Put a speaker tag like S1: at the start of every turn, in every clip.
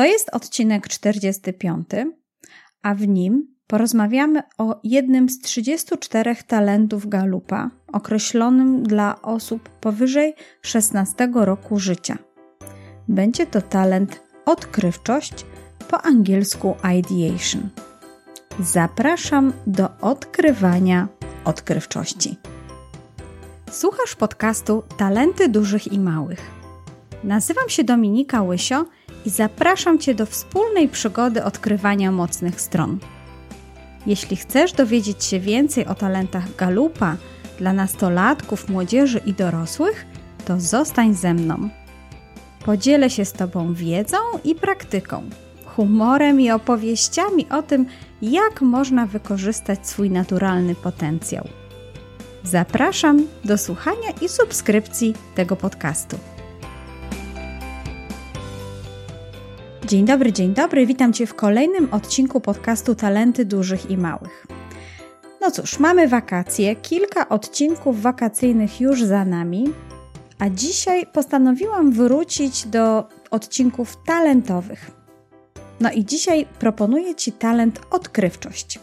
S1: To jest odcinek 45, a w nim porozmawiamy o jednym z 34 talentów Galupa, określonym dla osób powyżej 16 roku życia. Będzie to talent odkrywczość, po angielsku ideation. Zapraszam do odkrywania odkrywczości. Słuchasz podcastu Talenty Dużych i Małych. Nazywam się Dominika Łysio i zapraszam Cię do wspólnej przygody odkrywania mocnych stron. Jeśli chcesz dowiedzieć się więcej o talentach Galupa dla nastolatków, młodzieży i dorosłych, to zostań ze mną. Podzielę się z Tobą wiedzą i praktyką, humorem i opowieściami o tym, jak można wykorzystać swój naturalny potencjał. Zapraszam do słuchania i subskrypcji tego podcastu. Dzień dobry, dzień dobry. Witam Cię w kolejnym odcinku podcastu Talenty Dużych i Małych. No cóż, mamy wakacje, kilka odcinków wakacyjnych już za nami, a dzisiaj postanowiłam wrócić do odcinków talentowych. No i dzisiaj proponuję Ci talent odkrywczość.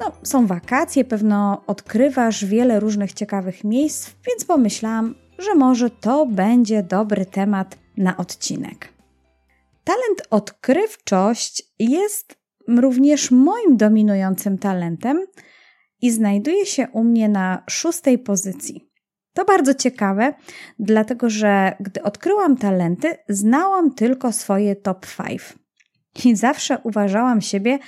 S1: No, są wakacje, pewno odkrywasz wiele różnych ciekawych miejsc, więc pomyślałam, że może to będzie dobry temat na odcinek. Talent odkrywczość jest również moim dominującym talentem i znajduje się u mnie na szóstej pozycji. To bardzo ciekawe, dlatego że gdy odkryłam talenty, znałam tylko swoje top 5. I zawsze uważałam siebie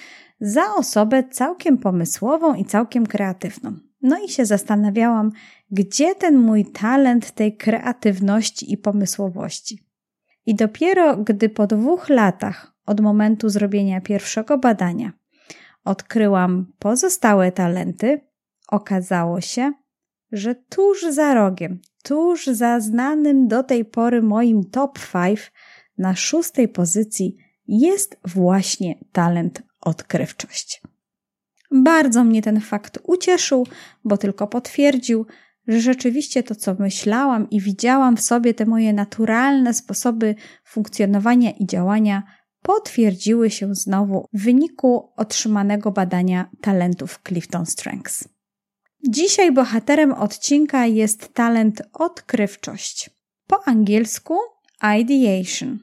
S1: za osobę całkiem pomysłową i całkiem kreatywną. No i się zastanawiałam, gdzie ten mój talent tej kreatywności i pomysłowości. I dopiero gdy po dwóch latach od momentu zrobienia pierwszego badania odkryłam pozostałe talenty, okazało się, że tuż za rogiem, tuż za znanym do tej pory moim top 5 na szóstej pozycji jest właśnie talent odkrywczość. Bardzo mnie ten fakt ucieszył, bo tylko potwierdził, że rzeczywiście to, co myślałam i widziałam w sobie, te moje naturalne sposoby funkcjonowania i działania, potwierdziły się znowu w wyniku otrzymanego badania talentów Clifton Strengths. Dzisiaj bohaterem odcinka jest talent odkrywczość. Po angielsku ideation.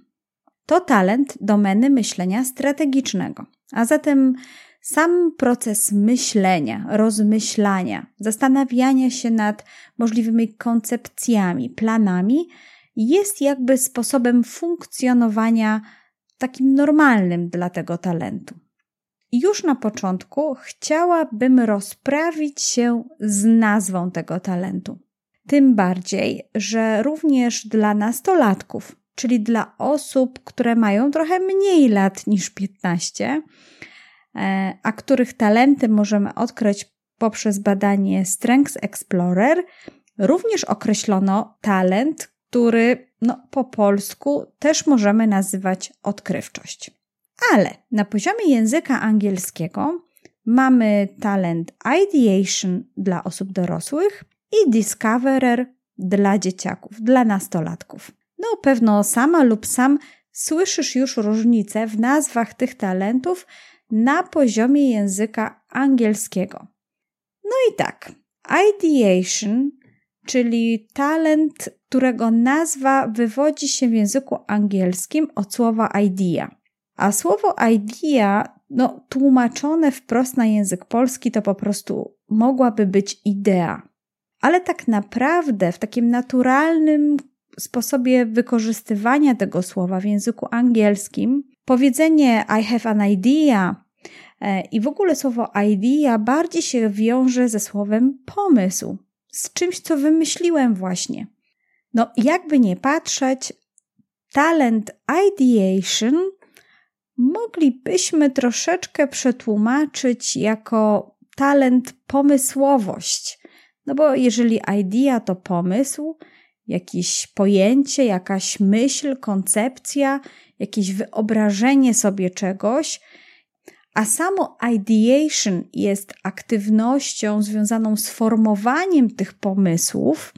S1: To talent domeny myślenia strategicznego, a zatem sam proces myślenia, rozmyślania, zastanawiania się nad możliwymi koncepcjami, planami jest jakby sposobem funkcjonowania takim normalnym dla tego talentu. Już na początku chciałabym rozprawić się z nazwą tego talentu. Tym bardziej, że również dla nastolatków, czyli dla osób, które mają trochę mniej lat niż 15, E, a których talenty możemy odkryć poprzez badanie Strengths Explorer, również określono talent, który no, po polsku też możemy nazywać odkrywczość. Ale na poziomie języka angielskiego mamy talent ideation dla osób dorosłych i discoverer dla dzieciaków, dla nastolatków. No, pewno sama lub sam słyszysz już różnicę w nazwach tych talentów, poziomie języka angielskiego. No i tak, ideation, czyli talent, którego nazwa wywodzi się w języku angielskim od słowa idea. A słowo idea, no, tłumaczone wprost na język polski, to po prostu mogłaby być idea. Ale tak naprawdę w takim naturalnym sposobie wykorzystywania tego słowa w języku angielskim Powiedzenie I have an idea e, i w ogóle słowo idea bardziej się wiąże ze słowem pomysł, z czymś, co wymyśliłem właśnie. No, jakby nie patrzeć, talent ideation moglibyśmy troszeczkę przetłumaczyć jako talent pomysłowość. No bo jeżeli idea to pomysł, jakieś pojęcie, jakaś myśl, koncepcja, jakieś wyobrażenie sobie czegoś, a samo ideation jest aktywnością związaną z formowaniem tych pomysłów,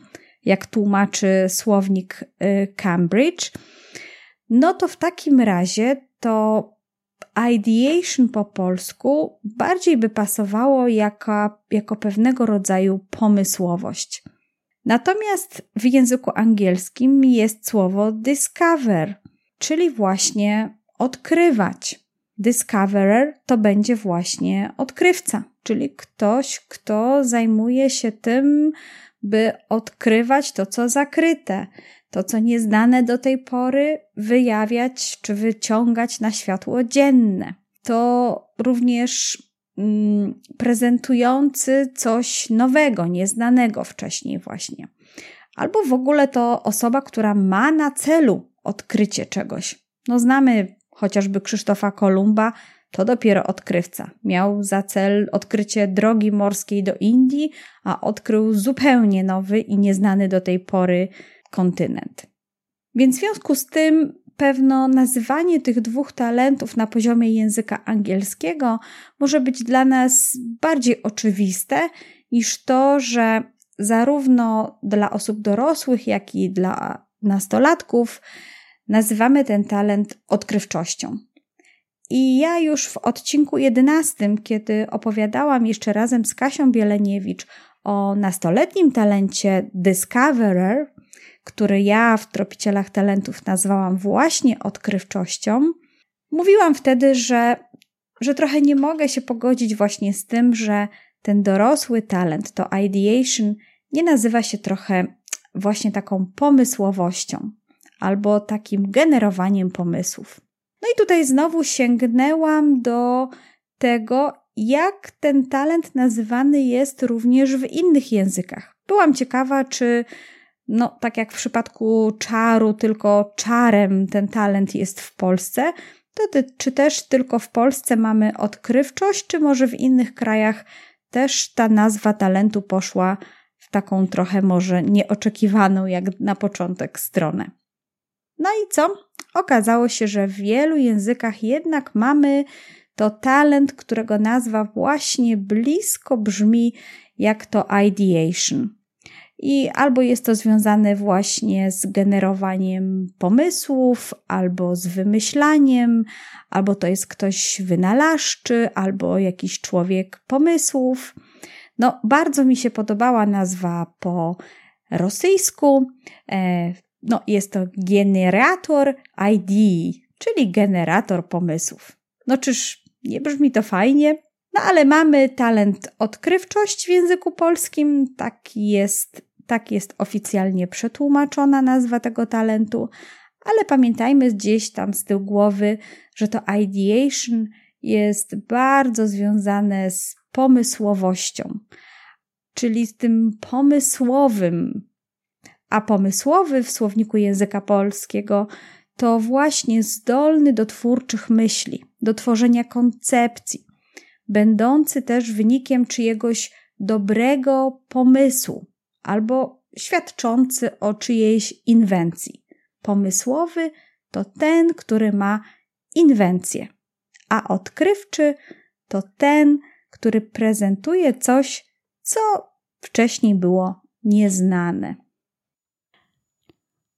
S1: jak tłumaczy słownik y, Cambridge, no to w takim razie to ideation po polsku bardziej by pasowało jako, jako pewnego rodzaju pomysłowość. Natomiast w języku angielskim jest słowo discover, czyli właśnie odkrywać. Discoverer to będzie właśnie odkrywca, czyli ktoś, kto zajmuje się tym, by odkrywać to, co zakryte, to, co nieznane do tej pory, wyjawiać czy wyciągać na światło dzienne. To również mm, prezentujący coś nowego, nieznanego wcześniej, właśnie. Albo w ogóle to osoba, która ma na celu odkrycie czegoś. No, znamy chociażby Krzysztofa Kolumba, to dopiero odkrywca. Miał za cel odkrycie drogi morskiej do Indii, a odkrył zupełnie nowy i nieznany do tej pory kontynent. Więc w związku z tym pewno nazywanie tych dwóch talentów na poziomie języka angielskiego może być dla nas bardziej oczywiste niż to, że zarówno dla osób dorosłych, jak i dla nastolatków nazywamy ten talent odkrywczością. I ja już w odcinku 11, kiedy opowiadałam jeszcze razem z Kasią Bieleniewicz o nastoletnim talencie Discoverer, który ja w Tropicielach Talentów nazwałam właśnie odkrywczością, mówiłam wtedy, że, że trochę nie mogę się pogodzić właśnie z tym, że ten dorosły talent, to ideation, nie nazywa się trochę właśnie taką pomysłowością albo takim generowaniem pomysłów. No i tutaj znowu sięgnęłam do tego, jak ten talent nazywany jest również w innych językach. Byłam ciekawa, czy no, tak jak w przypadku czaru, tylko czarem ten talent jest w Polsce, to czy też tylko w Polsce mamy odkrywczość, czy może w innych krajach też ta nazwa talentu poszła w taką trochę może nieoczekiwaną jak na początek stronę. No i co? Okazało się, że w wielu językach jednak mamy to talent, którego nazwa właśnie blisko brzmi jak to ideation. I albo jest to związane właśnie z generowaniem pomysłów, albo z wymyślaniem, albo to jest ktoś wynalazczy, albo jakiś człowiek pomysłów. No, bardzo mi się podobała nazwa po rosyjsku. E, no, jest to generator ID, czyli generator pomysłów. No, czyż nie brzmi to fajnie? No, ale mamy talent odkrywczość w języku polskim. Tak jest, tak jest oficjalnie przetłumaczona nazwa tego talentu, ale pamiętajmy gdzieś tam z tyłu głowy, że to ideation jest bardzo związane z pomysłowością, czyli z tym pomysłowym, a pomysłowy w słowniku języka polskiego to właśnie zdolny do twórczych myśli, do tworzenia koncepcji, będący też wynikiem czyjegoś dobrego pomysłu albo świadczący o czyjejś inwencji. Pomysłowy to ten, który ma inwencję, a odkrywczy to ten, który prezentuje coś, co wcześniej było nieznane.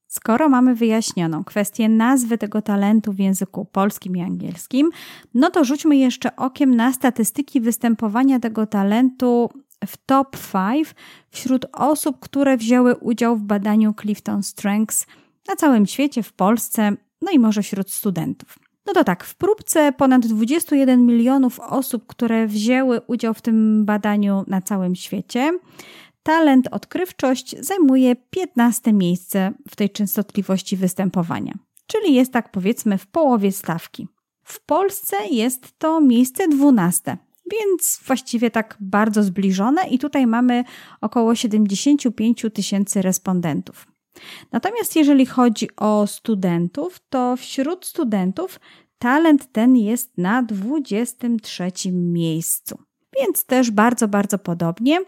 S1: Skoro mamy wyjaśnioną kwestię nazwy tego talentu w języku polskim i angielskim, no to rzućmy jeszcze okiem na statystyki występowania tego talentu w top 5 wśród osób, które wzięły udział w badaniu Clifton Strengths na całym świecie, w Polsce, no i może wśród studentów. No to tak, w próbce ponad 21 milionów osób, które wzięły udział w tym badaniu na całym świecie, talent odkrywczość zajmuje 15 miejsce w tej częstotliwości występowania, czyli jest tak powiedzmy w połowie stawki. W Polsce jest to miejsce 12, więc właściwie tak bardzo zbliżone i tutaj mamy około 75 tysięcy respondentów. Natomiast jeżeli chodzi o studentów, to wśród studentów talent ten jest na 23 miejscu. Więc też bardzo, bardzo podobnie.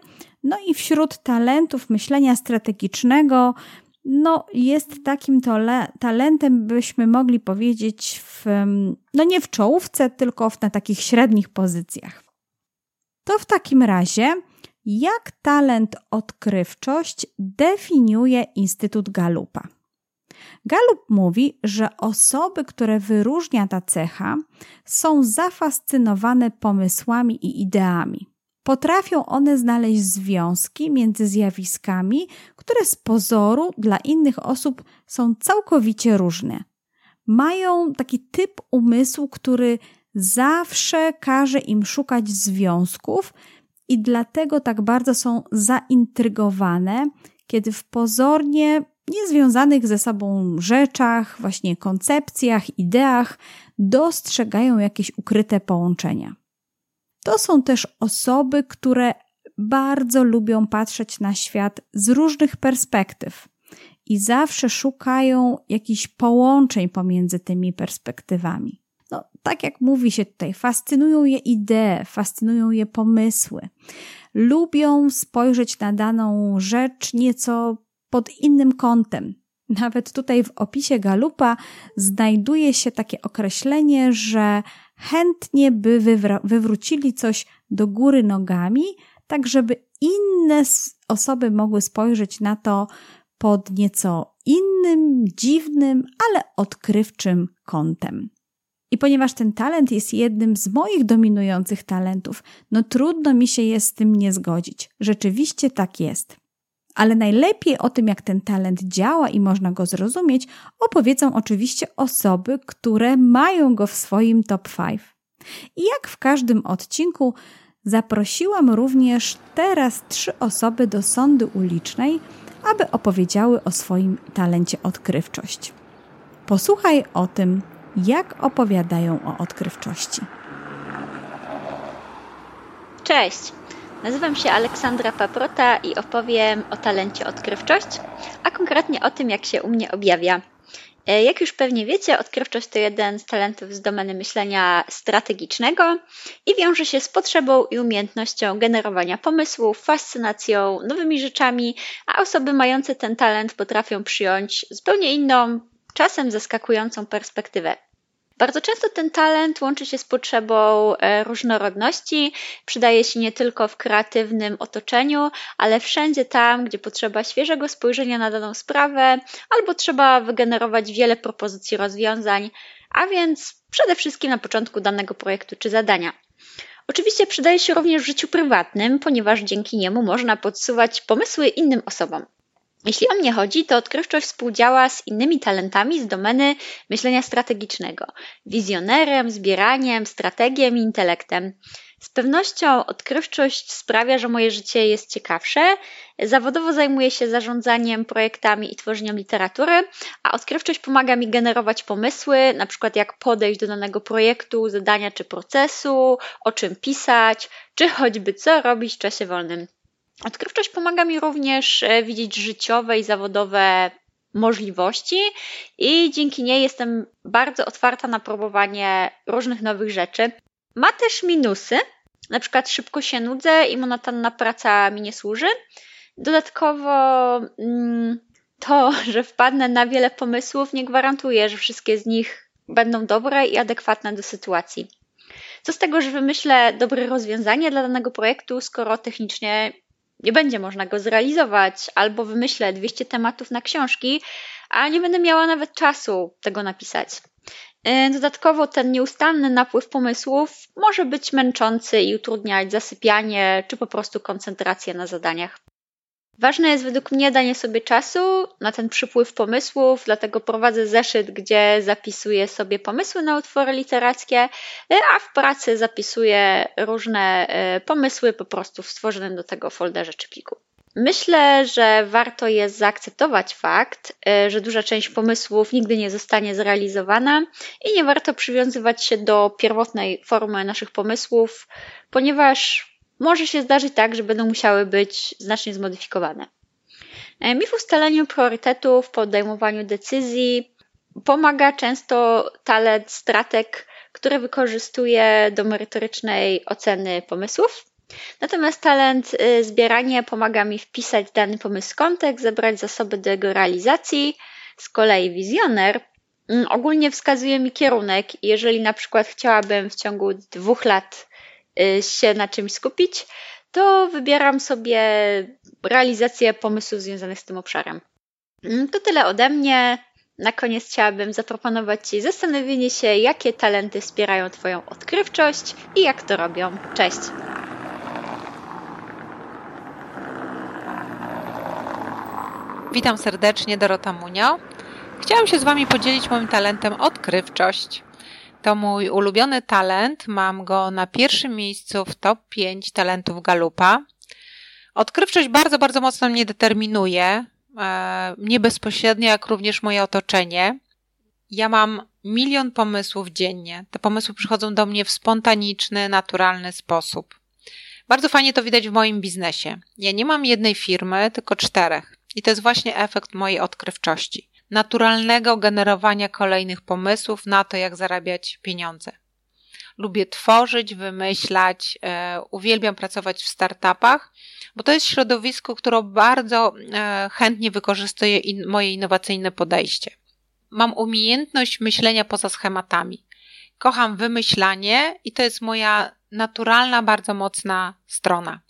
S1: No i wśród talentów myślenia strategicznego, no jest takim talentem, byśmy mogli powiedzieć, w, no nie w czołówce, tylko w, na takich średnich pozycjach. To w takim razie, jak talent odkrywczość definiuje Instytut Galupa? Galup mówi, że osoby, które wyróżnia ta cecha, są zafascynowane pomysłami i ideami. Potrafią one znaleźć związki między zjawiskami, które z pozoru dla innych osób są całkowicie różne. Mają taki typ umysłu, który zawsze każe im szukać związków i dlatego tak bardzo są zaintrygowane, kiedy w pozornie niezwiązanych ze sobą rzeczach, właśnie koncepcjach, ideach dostrzegają jakieś ukryte połączenia. To są też osoby, które bardzo lubią patrzeć na świat z różnych perspektyw i zawsze szukają jakichś połączeń pomiędzy tymi perspektywami. No, tak jak mówi się tutaj, fascynują je idee, fascynują je pomysły. Lubią spojrzeć na daną rzecz nieco pod innym kątem. Nawet tutaj w opisie Galupa znajduje się takie określenie, że chętnie by wywrócili coś do góry nogami, tak żeby inne osoby mogły spojrzeć na to pod nieco innym, dziwnym, ale odkrywczym kątem. I ponieważ ten talent jest jednym z moich dominujących talentów, no trudno mi się jest z tym nie zgodzić. Rzeczywiście tak jest. Ale najlepiej o tym, jak ten talent działa i można go zrozumieć, opowiedzą oczywiście osoby, które mają go w swoim top 5. I jak w każdym odcinku, zaprosiłam również teraz trzy osoby do sądy ulicznej, aby opowiedziały o swoim talencie odkrywczość. Posłuchaj o tym, jak opowiadają o odkrywczości.
S2: Cześć! Nazywam się Aleksandra Paprota i opowiem o talencie odkrywczość, a konkretnie o tym, jak się u mnie objawia. E, jak już pewnie wiecie, odkrywczość to jeden z talentów z domeny myślenia strategicznego i wiąże się z potrzebą i umiejętnością generowania pomysłów, fascynacją nowymi rzeczami, a osoby mające ten talent potrafią przyjąć zupełnie inną, czasem zaskakującą perspektywę. Bardzo często ten talent łączy się z potrzebą e, różnorodności, przydaje się nie tylko w kreatywnym otoczeniu, ale wszędzie tam, gdzie potrzeba świeżego spojrzenia na daną sprawę, albo trzeba wygenerować wiele propozycji rozwiązań, a więc przede wszystkim na początku danego projektu czy zadania. Oczywiście przydaje się również w życiu prywatnym, ponieważ dzięki niemu można podsuwać pomysły innym osobom. Jeśli o mnie chodzi, to odkrywczość współdziała z innymi talentami z domeny myślenia strategicznego, wizjonerem, zbieraniem, strategiem i intelektem. Z pewnością odkrywczość sprawia, że moje życie jest ciekawsze. Zawodowo zajmuję się zarządzaniem projektami i tworzeniem literatury, a odkrywczość pomaga mi generować pomysły, na przykład jak podejść do danego projektu, zadania czy procesu, o czym pisać, czy choćby co robić w czasie wolnym. Odkrywczość pomaga mi również e, widzieć życiowe i zawodowe możliwości i dzięki niej jestem bardzo otwarta na próbowanie różnych nowych rzeczy. Ma też minusy, na przykład szybko się nudzę i monotanna praca mi nie służy. Dodatkowo mm, to, że wpadnę na wiele pomysłów, nie gwarantuje, że wszystkie z nich będą dobre i adekwatne do sytuacji. Co z tego, że wymyślę dobre rozwiązanie dla danego projektu, skoro technicznie nie będzie można go zrealizować, albo wymyślę 200 tematów na książki, a nie będę miała nawet czasu tego napisać. E, dodatkowo ten nieustanny napływ pomysłów może być męczący i utrudniać zasypianie czy po prostu koncentrację na zadaniach. Ważne jest według mnie danie sobie czasu na ten przypływ pomysłów, dlatego prowadzę zeszyt, gdzie zapisuję sobie pomysły na utwory literackie, e, a w pracy zapisuję różne e, pomysły po prostu w stworzonym do tego folderze czy pliku. Myślę, że warto jest zaakceptować fakt, e, że duża część pomysłów nigdy nie zostanie zrealizowana i nie warto przywiązywać się do pierwotnej formy naszych pomysłów, ponieważ może się zdarzyć tak, że będą musiały być znacznie zmodyfikowane. E, mi w ustaleniu priorytetów, podejmowaniu decyzji pomaga często talent strateg, który wykorzystuje do merytorycznej oceny pomysłów. Natomiast talent y, zbierania pomaga mi wpisać dany pomysł w kontekst, zebrać zasoby do jego realizacji. Z kolei wizjoner mm, ogólnie wskazuje mi kierunek. Jeżeli na przykład chciałabym w ciągu dwóch lat się na czymś skupić, to wybieram sobie realizację pomysłów związanych z tym obszarem. Mm, to tyle ode mnie. Na koniec chciałabym zaproponować Ci zastanowienie się, jakie talenty wspierają Twoją odkrywczość i jak to robią. Cześć!
S3: Witam serdecznie, Dorota Munio. Chciałam się z Wami podzielić moim talentem odkrywczość. To mój ulubiony talent. Mam go na pierwszym miejscu w top 5 talentów Galupa. Odkrywczość bardzo, bardzo mocno mnie determinuje. E, mnie bezpośrednio, jak również moje otoczenie. Ja mam milion pomysłów dziennie. Te pomysły przychodzą do mnie w spontaniczny, naturalny sposób. Bardzo fajnie to widać w moim biznesie. Ja nie mam jednej firmy, tylko czterech. I to jest właśnie efekt mojej odkrywczości. Naturalnego generowania kolejnych pomysłów na to, jak zarabiać pieniądze. Lubię tworzyć, wymyślać, e, uwielbiam pracować w startupach, bo to jest środowisko, które bardzo e, chętnie wykorzystuje moje innowacyjne podejście. Mam umiejętność myślenia poza schematami. Kocham wymyślanie i to jest moja naturalna, bardzo mocna strona.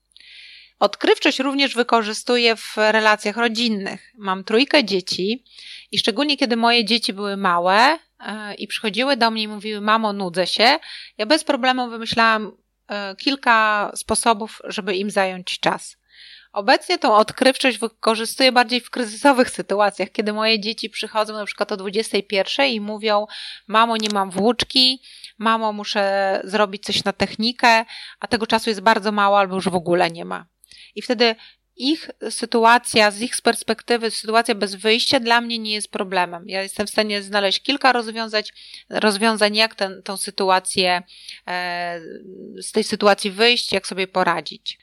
S3: Odkrywczość również wykorzystuję w relacjach rodzinnych. Mam trójkę dzieci i szczególnie kiedy moje dzieci były małe e, i przychodziły do mnie i mówiły: Mamo, nudzę się, ja bez problemu wymyślałam e, kilka sposobów, żeby im zająć czas. Obecnie tą odkrywczość wykorzystuję bardziej w kryzysowych sytuacjach, kiedy moje dzieci przychodzą na przykład o 21 i mówią: Mamo, nie mam włóczki, mamo, muszę zrobić coś na technikę, a tego czasu jest bardzo mało albo już w ogóle nie ma. I wtedy ich sytuacja, z ich perspektywy, sytuacja bez wyjścia dla mnie nie jest problemem. Ja jestem w stanie znaleźć kilka rozwiązań, rozwiązań jak ten, tą sytuację, e, z tej sytuacji wyjść, jak sobie poradzić.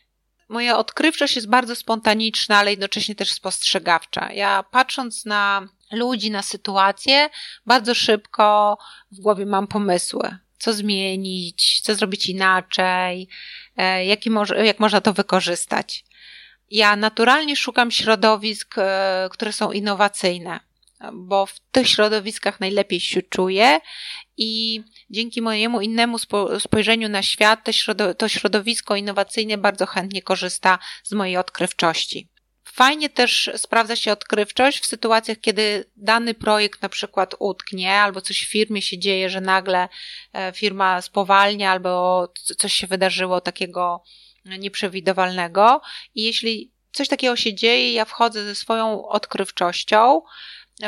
S3: Moja odkrywczość jest bardzo spontaniczna, ale jednocześnie też spostrzegawcza. Ja patrząc na ludzi, na sytuację, bardzo szybko w głowie mam pomysły. Co zmienić, co zrobić inaczej, e, jaki jak można to wykorzystać. Ja naturalnie szukam środowisk, e, które są innowacyjne, bo w tych środowiskach najlepiej się czuję i dzięki mojemu innemu spojrzeniu na świat to środowisko innowacyjne bardzo chętnie korzysta z mojej odkrywczości. Fajnie też sprawdza się odkrywczość w sytuacjach, kiedy dany projekt na przykład utknie, albo coś w firmie się dzieje, że nagle e, firma spowalnia, albo coś się wydarzyło takiego nieprzewidywalnego. I jeśli coś takiego się dzieje, ja wchodzę ze swoją odkrywczością,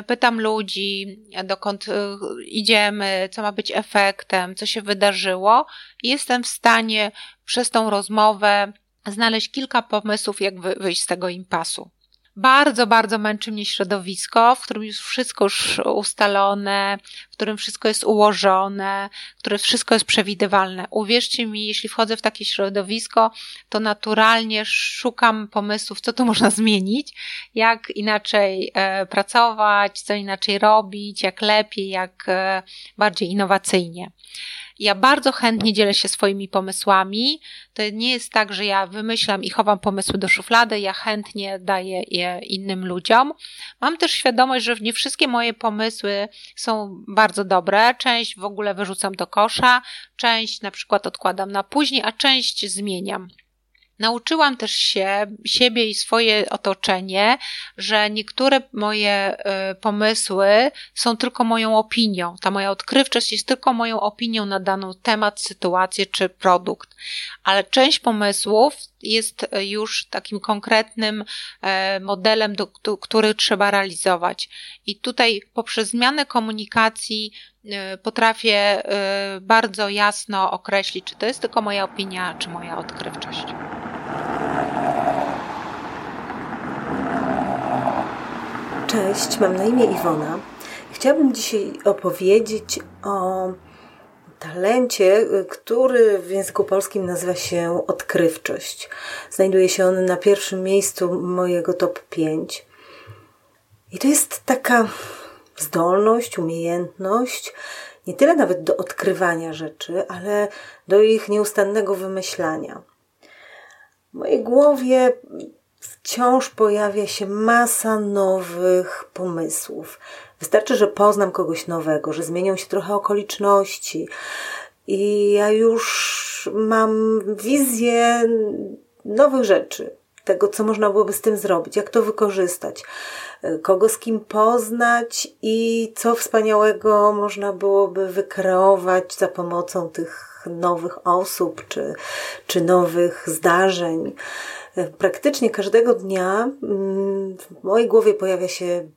S3: pytam ludzi, dokąd y, idziemy, co ma być efektem, co się wydarzyło, i jestem w stanie przez tą rozmowę znaleźć kilka pomysłów, jak wyjść z tego impasu. Bardzo, bardzo męczy mnie środowisko, w którym jest wszystko już ustalone, w którym wszystko jest ułożone, w którym wszystko jest przewidywalne. Uwierzcie mi, jeśli wchodzę w takie środowisko, to naturalnie szukam pomysłów, co tu można zmienić, jak inaczej e, pracować, co inaczej robić, jak lepiej, jak e, bardziej innowacyjnie. Ja bardzo chętnie dzielę się swoimi pomysłami. To nie jest tak, że ja wymyślam i chowam pomysły do szuflady, ja chętnie daję je innym ludziom. Mam też świadomość, że nie wszystkie moje pomysły są bardzo dobre. Część w ogóle wyrzucam do kosza, część na przykład odkładam na później, a część zmieniam. Nauczyłam też się, siebie i swoje otoczenie, że niektóre moje y, pomysły są tylko moją opinią. Ta moja odkrywczość jest tylko moją opinią na dany temat, sytuację czy produkt. Ale część pomysłów jest już takim konkretnym e, modelem, do, do, który trzeba realizować. I tutaj poprzez zmianę komunikacji y, potrafię y, bardzo jasno określić, czy to jest tylko moja opinia, czy moja odkrywczość.
S4: Cześć, mam na imię Iwona. Chciałabym dzisiaj opowiedzieć o talencie, który w języku polskim nazywa się odkrywczość. Znajduje się on na pierwszym miejscu mojego top 5. I to jest taka zdolność, umiejętność, nie tyle nawet do odkrywania rzeczy, ale do ich nieustannego wymyślania. W mojej głowie wciąż pojawia się masa nowych pomysłów. Wystarczy, że poznam kogoś nowego, że zmienią się trochę okoliczności i ja już mam wizję nowych rzeczy. tego, co można byłoby z tym zrobić, jak to wykorzystać, kogo z kim poznać i co wspaniałego można byłoby wykreować za pomocą tych nowych osób czy, czy nowych zdarzeń. E, praktycznie każdego dnia mm, w mojej głowie pojawia się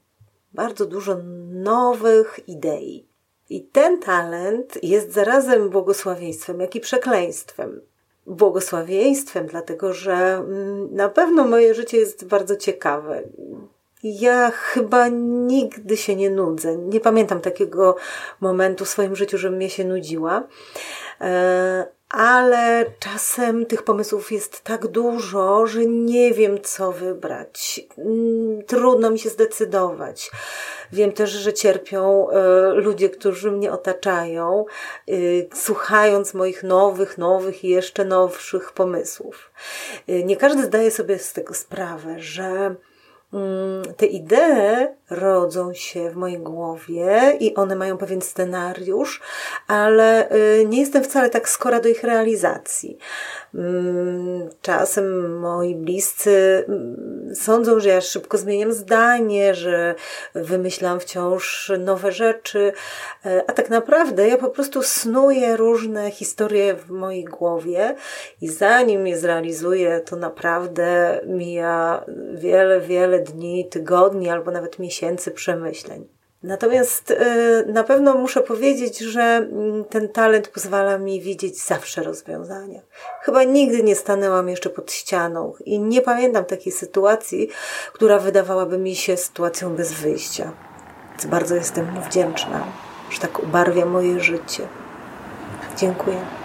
S4: bardzo dużo nowych idei. I ten talent jest zarazem błogosławieństwem, jak i przekleństwem. Błogosławieństwem, dlatego że mm, na pewno moje życie jest bardzo ciekawe. Ja chyba nigdy się nie nudzę. Nie pamiętam takiego momentu w swoim życiu, żebym mnie się nudziła. Ale czasem tych pomysłów jest tak dużo, że nie wiem, co wybrać. Mm, trudno mi się zdecydować. Wiem też, że cierpią e, ludzie, którzy mnie otaczają, e, słuchając moich nowych, nowych i jeszcze nowszych pomysłów. E, nie każdy zdaje sobie z tego sprawę, że Mm, te idee rodzą się w mojej głowie i one mają pewien scenariusz, ale y, nie jestem wcale tak skora do ich realizacji. Mm, czasem moi bliscy mm, sądzą, że ja szybko zmieniam zdanie, że wymyślam wciąż nowe rzeczy, e, a tak naprawdę ja po prostu snuję różne historie w mojej głowie i zanim je zrealizuję, to naprawdę mija wiele, wiele dni, tygodni albo nawet miesięcy przemyśleń. Natomiast e, na pewno muszę powiedzieć, że mm, ten talent pozwala mi widzieć zawsze rozwiązania. Chyba nigdy nie stanęłam jeszcze pod ścianą i nie pamiętam takiej sytuacji, która wydawałaby mi się sytuacją bez wyjścia. Więc bardzo jestem mu wdzięczna, że tak ubarwia moje życie. Dziękuję.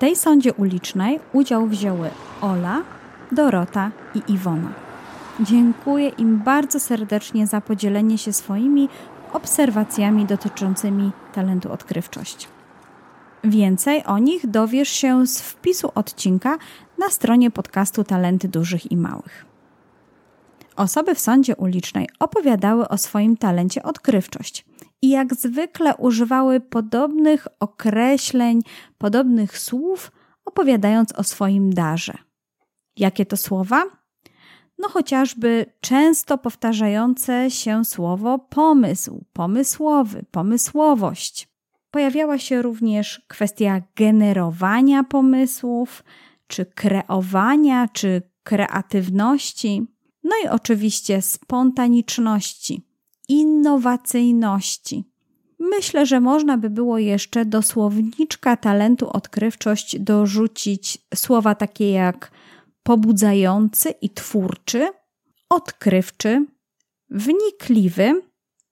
S1: Tej sądzie ulicznej udział wzięły Ola, Dorota i Iwona. Dziękuję im bardzo serdecznie za podzielenie się swoimi obserwacjami dotyczącymi talentu odkrywczość. Więcej o nich dowiesz się z wpisu odcinka na stronie podcastu Talenty Dużych i Małych. Osoby w sądzie ulicznej opowiadały o swoim talencie odkrywczość i jak zwykle używały podobnych określeń, podobnych słów, opowiadając o swoim darze. Jakie to słowa? No chociażby często powtarzające się słowo pomysł, pomysłowy, pomysłowość. Pojawiała się również kwestia generowania pomysłów, czy kreowania, czy kreatywności, no i oczywiście spontaniczności innowacyjności. Myślę, że można by było jeszcze do słowniczka talentu odkrywczość dorzucić słowa takie jak pobudzający i twórczy, odkrywczy, wnikliwy.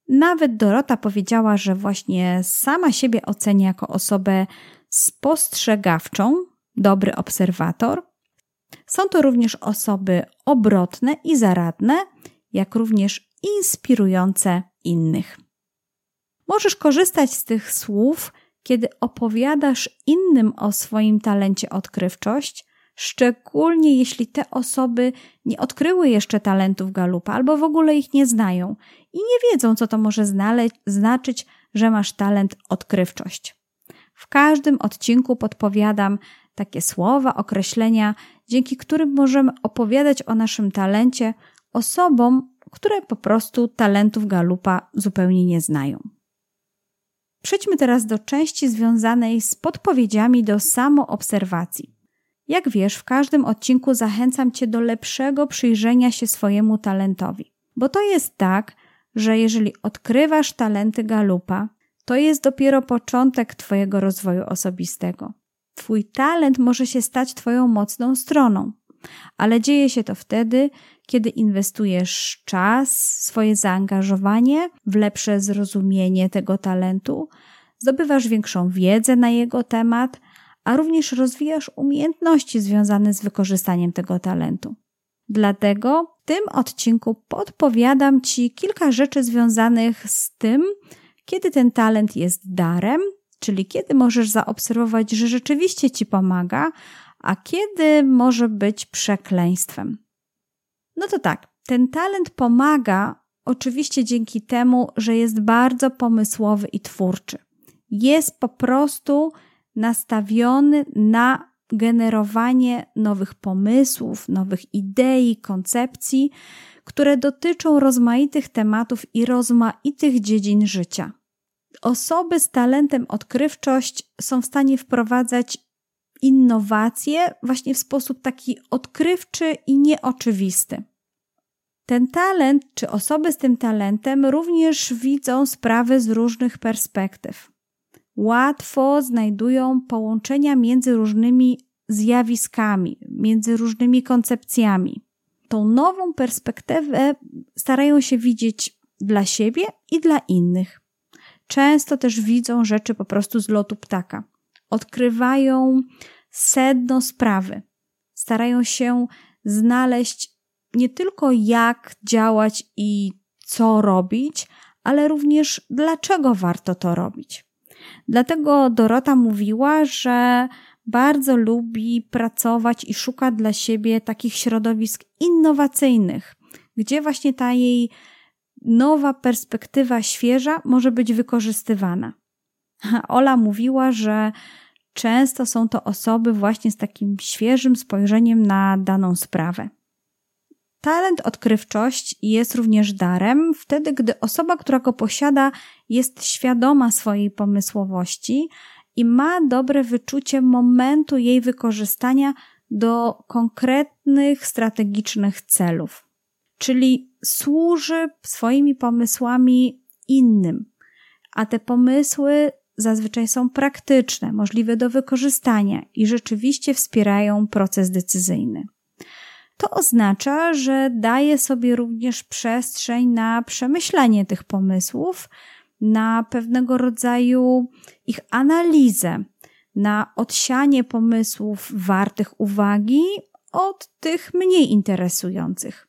S1: Nawet Dorota powiedziała, że właśnie sama siebie ocenia jako osobę spostrzegawczą, dobry obserwator. Są to również osoby obrotne i zaradne, jak również inspirujące innych. Możesz korzystać z tych słów, kiedy opowiadasz innym o swoim talencie odkrywczość, szczególnie jeśli te osoby nie odkryły jeszcze talentów galupa albo w ogóle ich nie znają i nie wiedzą, co to może znaczyć, że masz talent odkrywczość. W każdym odcinku podpowiadam takie słowa, określenia, dzięki którym możemy opowiadać o naszym talencie osobom, które po prostu talentów galupa zupełnie nie znają. Przejdźmy teraz do części związanej z podpowiedziami do samoobserwacji. Jak wiesz, w każdym odcinku zachęcam Cię do lepszego przyjrzenia się swojemu talentowi. Bo to jest tak, że jeżeli odkrywasz talenty galupa, to jest dopiero początek Twojego rozwoju osobistego. Twój talent może się stać Twoją mocną stroną, ale dzieje się to wtedy, kiedy inwestujesz czas, swoje zaangażowanie w lepsze zrozumienie tego talentu, zdobywasz większą wiedzę na jego temat, a również rozwijasz umiejętności związane z wykorzystaniem tego talentu. Dlatego w tym odcinku podpowiadam Ci kilka rzeczy związanych z tym, kiedy ten talent jest darem, czyli kiedy możesz zaobserwować, że rzeczywiście Ci pomaga, a kiedy może być przekleństwem. No to tak, ten talent pomaga oczywiście dzięki temu, że jest bardzo pomysłowy i twórczy. jest po prostu nastawiony na generowanie nowych pomysłów, nowych idei, koncepcji, które dotyczą rozmaitych tematów i rozmaitych dziedzin życia. Osoby z talentem odkrywczość są w stanie wprowadzać innowacje właśnie w sposób taki odkrywczy i nieoczywisty. Ten talent, czy osoby z tym talentem również widzą sprawy z różnych perspektyw. Łatwo znajdują połączenia między różnymi zjawiskami, między różnymi koncepcjami. Tą nową perspektywę starają się widzieć dla siebie i dla innych. Często też widzą rzeczy po prostu z lotu ptaka. Odkrywają sedno sprawy. Starają się znaleźć nie tylko jak działać i co robić, ale również dlaczego warto to robić. Dlatego Dorota mówiła, że bardzo lubi pracować i szuka dla siebie takich środowisk innowacyjnych, gdzie właśnie ta jej nowa perspektywa świeża może być wykorzystywana. Ola mówiła, że często są to osoby właśnie z takim świeżym spojrzeniem na daną sprawę. Talent odkrywczość jest również darem wtedy, gdy osoba, która go posiada, jest świadoma swojej pomysłowości i ma dobre wyczucie momentu jej wykorzystania do konkretnych strategicznych celów. Czyli służy swoimi pomysłami innym, a te pomysły zazwyczaj są praktyczne, możliwe do wykorzystania i rzeczywiście wspierają proces decyzyjny. To oznacza, że daje sobie również przestrzeń na przemyślenie tych pomysłów, na pewnego rodzaju ich analizę, na odsianie pomysłów wartych uwagi od tych mniej interesujących.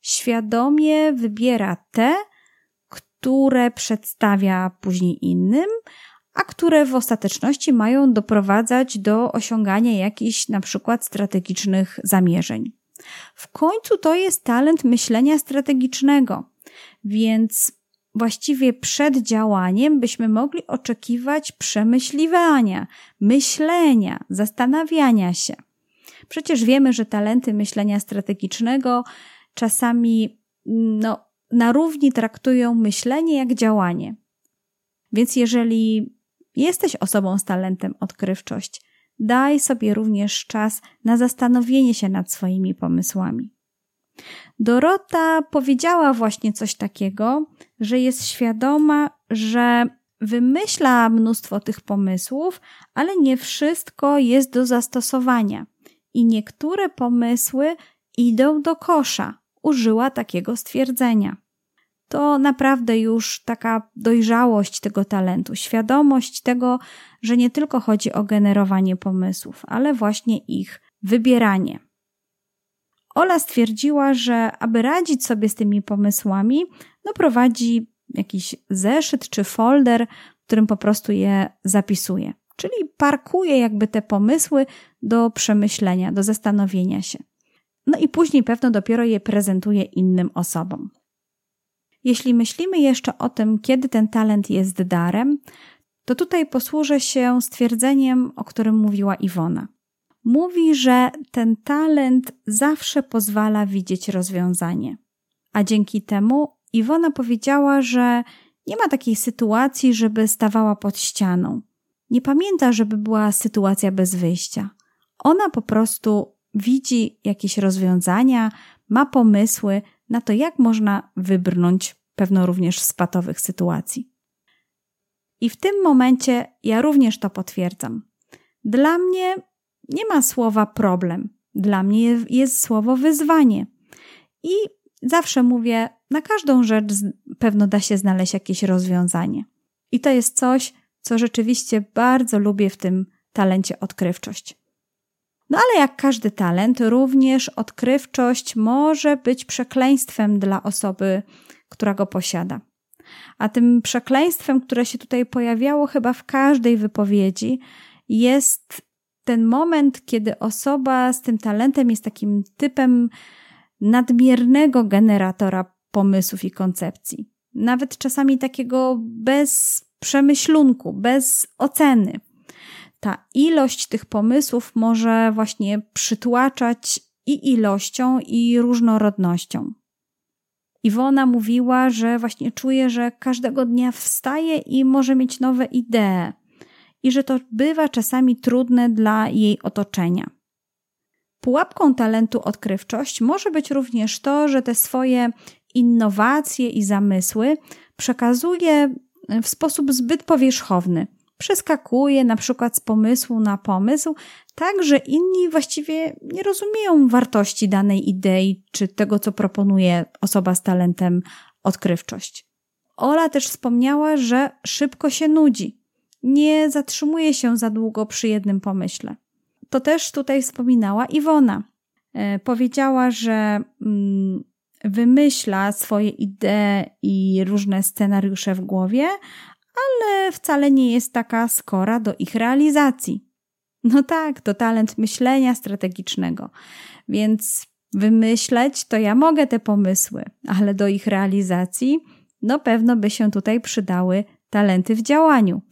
S1: Świadomie wybiera te, które przedstawia później innym, a które w ostateczności mają doprowadzać do osiągania jakichś na przykład strategicznych zamierzeń. W końcu to jest talent myślenia strategicznego, więc właściwie przed działaniem byśmy mogli oczekiwać przemyśliwania, myślenia, zastanawiania się. Przecież wiemy, że talenty myślenia strategicznego czasami no, na równi traktują myślenie jak działanie. Więc jeżeli jesteś osobą z talentem odkrywczość, daj sobie również czas na zastanowienie się nad swoimi pomysłami. Dorota powiedziała właśnie coś takiego, że jest świadoma, że wymyśla mnóstwo tych pomysłów, ale nie wszystko jest do zastosowania i niektóre pomysły idą do kosza. Użyła takiego stwierdzenia. To naprawdę już taka dojrzałość tego talentu, świadomość tego, że nie tylko chodzi o generowanie pomysłów, ale właśnie ich wybieranie. Ola stwierdziła, że aby radzić sobie z tymi pomysłami, no prowadzi jakiś zeszyt czy folder, w którym po prostu je zapisuje. Czyli parkuje jakby te pomysły do przemyślenia, do zastanowienia się. No i później pewno dopiero je prezentuje innym osobom. Jeśli myślimy jeszcze o tym, kiedy ten talent jest darem, to tutaj posłużę się stwierdzeniem, o którym mówiła Iwona. Mówi, że ten talent zawsze pozwala widzieć rozwiązanie. A dzięki temu Iwona powiedziała, że nie ma takiej sytuacji, żeby stawała pod ścianą. Nie pamięta, żeby była sytuacja bez wyjścia. Ona po prostu widzi jakieś rozwiązania, ma pomysły na to, jak można wybrnąć pewno również z patowych sytuacji. I w tym momencie ja również to potwierdzam. Dla mnie nie ma słowa problem. Dla mnie jest słowo wyzwanie. I zawsze mówię, na każdą rzecz pewno da się znaleźć jakieś rozwiązanie. I to jest coś, co rzeczywiście bardzo lubię w tym talencie odkrywczość. No ale jak każdy talent, również odkrywczość może być przekleństwem dla osoby, która go posiada. A tym przekleństwem, które się tutaj pojawiało chyba w każdej wypowiedzi, jest ten moment, kiedy osoba z tym talentem jest takim typem nadmiernego generatora pomysłów i koncepcji. Nawet czasami takiego bez przemyślunku, bez oceny. Ta ilość tych pomysłów może właśnie przytłaczać i ilością, i różnorodnością. Iwona mówiła, że właśnie czuje, że każdego dnia wstaje i może mieć nowe idee, i że to bywa czasami trudne dla jej otoczenia. Pułapką talentu odkrywczość może być również to, że te swoje innowacje i zamysły przekazuje w sposób zbyt powierzchowny. Przeskakuje na przykład z pomysłu na pomysł, tak że inni właściwie nie rozumieją wartości danej idei czy tego, co proponuje osoba z talentem odkrywczość. Ola też wspomniała, że szybko się nudzi. Nie zatrzymuje się za długo przy jednym pomyśle. To też tutaj wspominała Iwona. E, powiedziała, że mm, wymyśla swoje idee i różne scenariusze w głowie, ale wcale nie jest taka skora do ich realizacji. No tak, to talent myślenia strategicznego. Więc wymyśleć to ja mogę te pomysły, ale do ich realizacji no pewno by się tutaj przydały talenty w działaniu.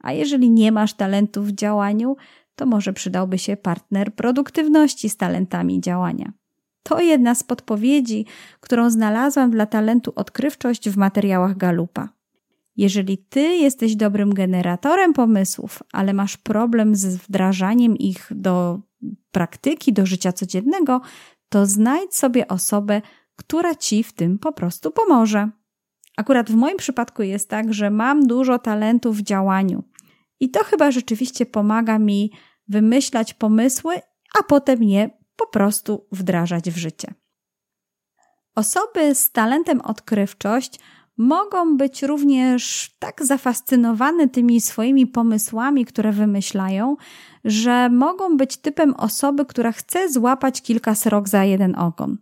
S1: A jeżeli nie masz talentów w działaniu, to może przydałby się partner produktywności z talentami działania. To jedna z podpowiedzi, którą znalazłam dla talentu odkrywczość w materiałach Galupa. Jeżeli ty jesteś dobrym generatorem pomysłów, ale masz problem z wdrażaniem ich do praktyki, do życia codziennego, to znajdź sobie osobę, która ci w tym po prostu pomoże. Akurat w moim przypadku jest tak, że mam dużo talentów w działaniu. I to chyba rzeczywiście pomaga mi wymyślać pomysły, a potem je po prostu wdrażać w życie. Osoby z talentem odkrywczość mogą być również tak zafascynowane tymi swoimi pomysłami, które wymyślają, że mogą być typem osoby, która chce złapać kilka srok za jeden ogon.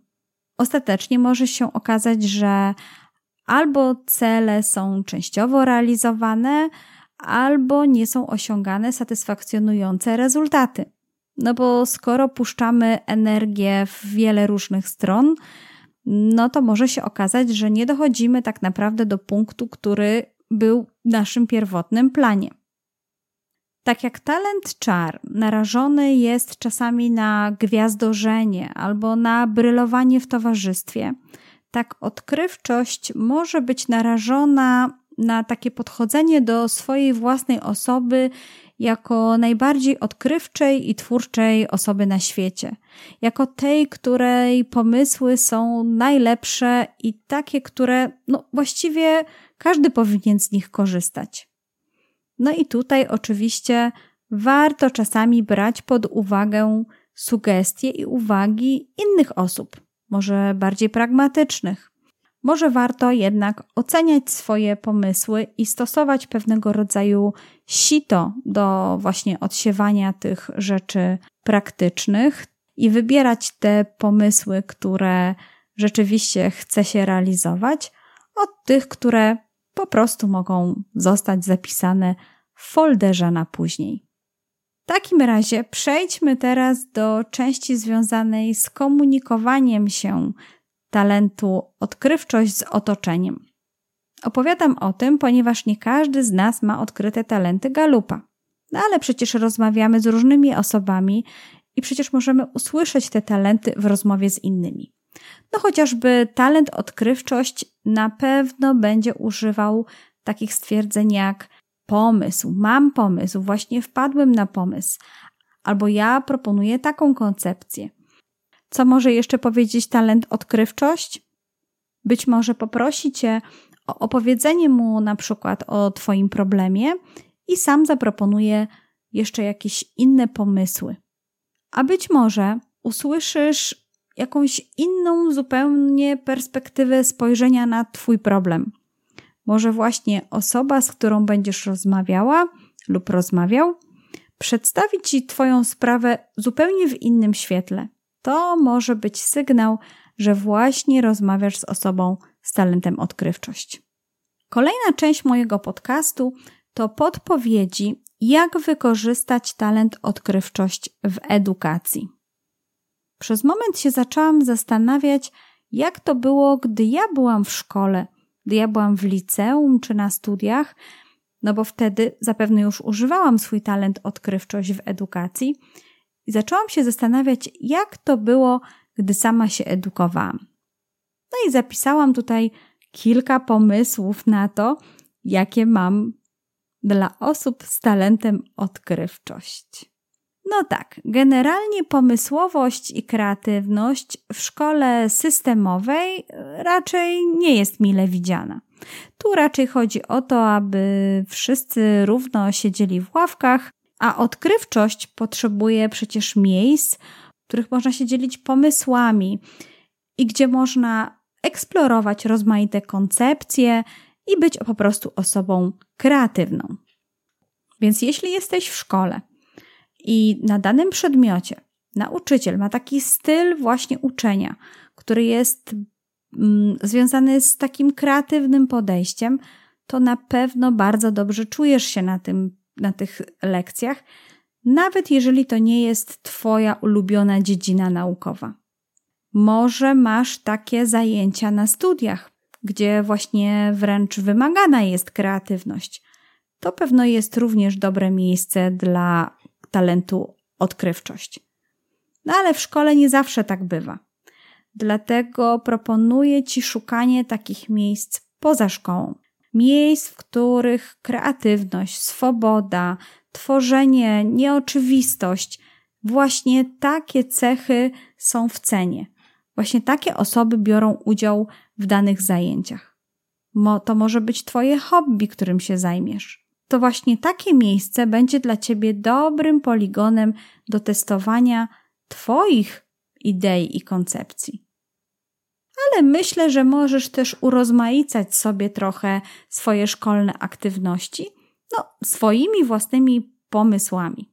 S1: Ostatecznie może się okazać, że albo cele są częściowo realizowane, albo nie są osiągane satysfakcjonujące rezultaty. No bo skoro puszczamy energię w wiele różnych stron, no to może się okazać, że nie dochodzimy tak naprawdę do punktu, który był w naszym pierwotnym planie. Tak jak talent czar narażony jest czasami na gwiazdorzenie albo na brylowanie w towarzystwie, tak odkrywczość może być narażona na takie podchodzenie do swojej własnej osoby jako najbardziej odkrywczej i twórczej osoby na świecie, jako tej, której pomysły są najlepsze i takie, które no, właściwie każdy powinien z nich korzystać. No i tutaj oczywiście warto czasami brać pod uwagę sugestie i uwagi innych osób, może bardziej pragmatycznych, może warto jednak oceniać swoje pomysły i stosować pewnego rodzaju sito do właśnie odsiewania tych rzeczy praktycznych i wybierać te pomysły, które rzeczywiście chce się realizować, od tych, które po prostu mogą zostać zapisane w folderze na później. W takim razie przejdźmy teraz do części związanej z komunikowaniem się talentu odkrywczość z otoczeniem. Opowiadam o tym, ponieważ nie każdy z nas ma odkryte talenty galupa. No ale przecież rozmawiamy z różnymi osobami i przecież możemy usłyszeć te talenty w rozmowie z innymi. No chociażby talent odkrywczość na pewno będzie używał takich stwierdzeń jak pomysł, mam pomysł, właśnie wpadłem na pomysł, albo ja proponuję taką koncepcję. Co może jeszcze powiedzieć talent odkrywczość? Być może poprosi cię o opowiedzenie mu na przykład o Twoim problemie i sam zaproponuje jeszcze jakieś inne pomysły. A być może usłyszysz jakąś inną zupełnie perspektywę spojrzenia na Twój problem. Może właśnie osoba, z którą będziesz rozmawiała lub rozmawiał, przedstawi Ci Twoją sprawę zupełnie w innym świetle to może być sygnał, że właśnie rozmawiasz z osobą z talentem odkrywczość. Kolejna część mojego podcastu to podpowiedzi, jak wykorzystać talent odkrywczość w edukacji. Przez moment się zaczęłam zastanawiać, jak to było, gdy ja byłam w szkole, gdy ja byłam w liceum czy na studiach no bo wtedy zapewne już używałam swój talent odkrywczość w edukacji i zaczęłam się zastanawiać, jak to było, gdy sama się edukowałam. No i zapisałam tutaj kilka pomysłów na to, jakie mam dla osób z talentem odkrywczość. No tak, generalnie pomysłowość i kreatywność w szkole systemowej raczej nie jest mile widziana. Tu raczej chodzi o to, aby wszyscy równo siedzieli w ławkach, a odkrywczość potrzebuje przecież miejsc, w których można się dzielić pomysłami i gdzie można eksplorować rozmaite koncepcje i być po prostu osobą kreatywną. Więc jeśli jesteś w szkole i na danym przedmiocie nauczyciel ma taki styl właśnie uczenia, który jest mm, związany z takim kreatywnym podejściem, to na pewno bardzo dobrze czujesz się na, tym, na tych lekcjach, nawet jeżeli to nie jest Twoja ulubiona dziedzina naukowa. Może masz takie zajęcia na studiach, gdzie właśnie wręcz wymagana jest kreatywność. To pewno jest również dobre miejsce dla talentu odkrywczość. No ale w szkole nie zawsze tak bywa. Dlatego proponuję Ci szukanie takich miejsc poza szkołą. Miejsc, w których kreatywność, swoboda, tworzenie, nieoczywistość, właśnie takie cechy są w cenie. Właśnie takie osoby biorą udział w danych zajęciach. Mo, to może być Twoje hobby, którym się zajmiesz. To właśnie takie miejsce będzie dla Ciebie dobrym poligonem do testowania Twoich idei i koncepcji. Ale myślę, że możesz też urozmaicać sobie trochę swoje szkolne aktywności, no, swoimi własnymi pomysłami.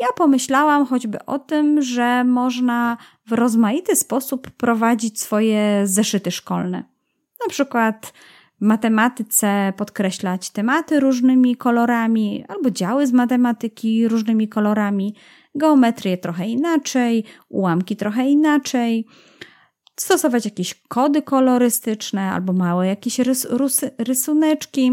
S1: Ja pomyślałam choćby o tym, że można w rozmaity sposób prowadzić swoje zeszyty szkolne. Na przykład w matematyce podkreślać tematy różnymi kolorami, albo działy z matematyki różnymi kolorami, geometrię trochę inaczej, ułamki trochę inaczej, stosować jakieś kody kolorystyczne albo małe jakieś rys rysuneczki,